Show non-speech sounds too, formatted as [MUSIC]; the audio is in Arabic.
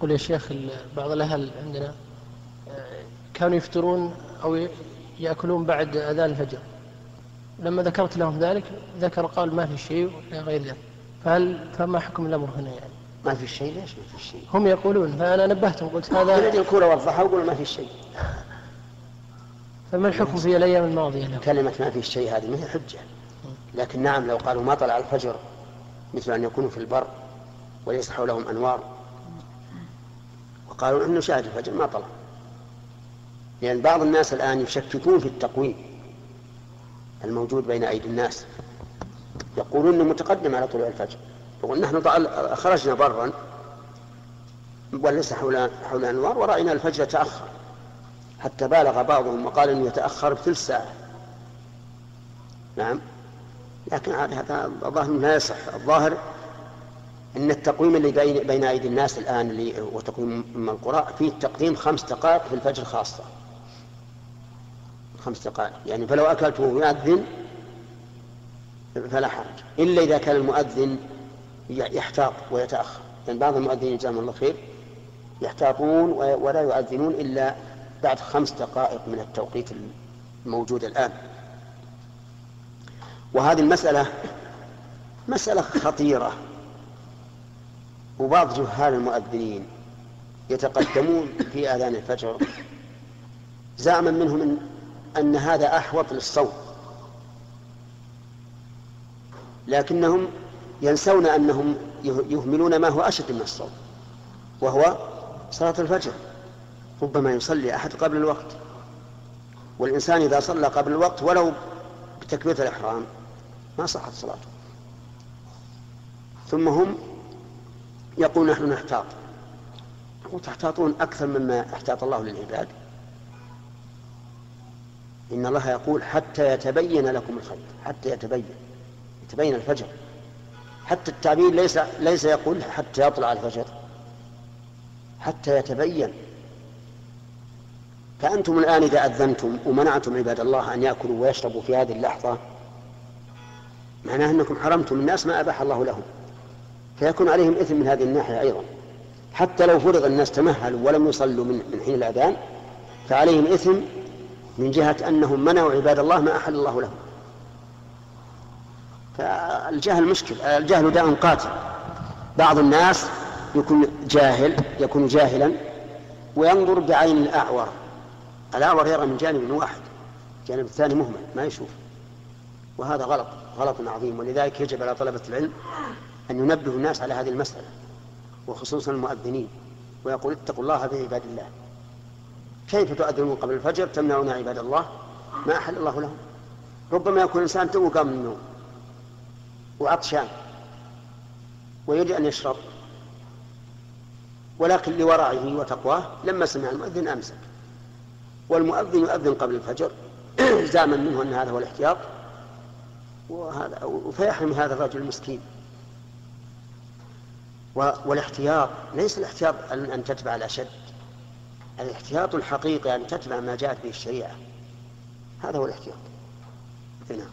قل يا شيخ بعض الأهل عندنا آه، كانوا يفطرون أو يأكلون بعد أذان الفجر. لما ذكرت لهم ذلك ذكر قال ما في شيء غير ذلك. فهل فما حكم الأمر هنا يعني؟ ما في شيء ليش ما في شيء؟ هم يقولون فأنا نبهتهم قلت هذا الذي الكورة والضحى وقول ما في شيء. فما الحكم في الأيام الماضية؟ لهم كلمة ما في شيء هذه ما هي حجة. لكن نعم لو قالوا ما طلع الفجر مثل أن يكونوا في البر وليس حولهم أنوار وقالوا أنه شاهد الفجر ما طلع. لأن بعض الناس الآن يشككون في التقويم الموجود بين أيدي الناس. يقولون أنه متقدم على طلوع الفجر. يقول نحن خرجنا برا وليس حول حول أنوار ورأينا الفجر يتأخر حتى بالغ بعضهم وقال أنه يتأخر بثلث ساعة. نعم. لكن هذا الظاهر لا يصح. الظاهر إن التقويم اللي بين بين أيدي الناس الآن اللي هو تقويم أم القرى فيه تقديم خمس دقائق في الفجر خاصة. خمس دقائق. يعني فلو أكلته يؤذن فلا حرج. إلا إذا كان المؤذن يحتاط ويتأخر. لأن يعني بعض المؤذنين جزاهم الله خير يحتاطون ولا يؤذنون إلا بعد خمس دقائق من التوقيت الموجود الآن. وهذه المسألة مسألة خطيرة. وبعض جهال المؤذنين يتقدمون في آذان الفجر. زعما منهم إن, أن هذا أحوط للصوت لكنهم ينسون أنهم يهملون ما هو أشد من الصوت وهو صلاة الفجر. ربما يصلي أحد قبل الوقت. والإنسان إذا صلى قبل الوقت ولو بتكبيرة الإحرام ما صحت صلاته. ثم هم يقول نحن نحتاط. نقول تحتاطون أكثر مما احتاط الله للعباد. إن الله يقول حتى يتبين لكم الخير. حتى يتبين. يتبين الفجر. حتى التعبير ليس ليس يقول حتى يطلع الفجر. حتى يتبين. فأنتم الآن إذا أذنتم ومنعتم عباد الله أن يأكلوا ويشربوا في هذه اللحظة معناه أنكم حرمتم الناس ما أباح الله لهم. فيكون عليهم إثم من هذه الناحية أيضا. حتى لو فرض الناس تمهلوا ولم يصلوا من, من حين الأذان فعليهم إثم من جهة أنهم منعوا عباد الله ما أحل الله لهم. فالجهل مشكل. الجهل داء قاتل. بعض الناس يكون جاهل يكون جاهلا وينظر بعين الأعور. الأعور يرى من جانب واحد الجانب الثاني مهمل ما يشوف. وهذا غلط غلط عظيم. ولذلك يجب على طلبة العلم أن ينبهوا الناس على هذه المسألة وخصوصا المؤذنين ويقول اتقوا الله في عباد الله. كيف تؤذنون قبل الفجر؟ تمنعون عباد الله؟ ما أحل الله لهم. ربما يكون الإنسان تو قام من النوم وعطشان ويريد أن يشرب ولكن لورعه وتقواه لما سمع المؤذن أمسك. والمؤذن يؤذن قبل الفجر. [CLEARS THROAT] زعما منه أن هذا هو الاحتياط. وهذا فيحرم هذا الرجل المسكين. والاحتياط ليس الاحتياط أن تتبع الأشد. الاحتياط الحقيقي أن تتبع ما جاءت به الشريعة. هذا هو الاحتياط. هنا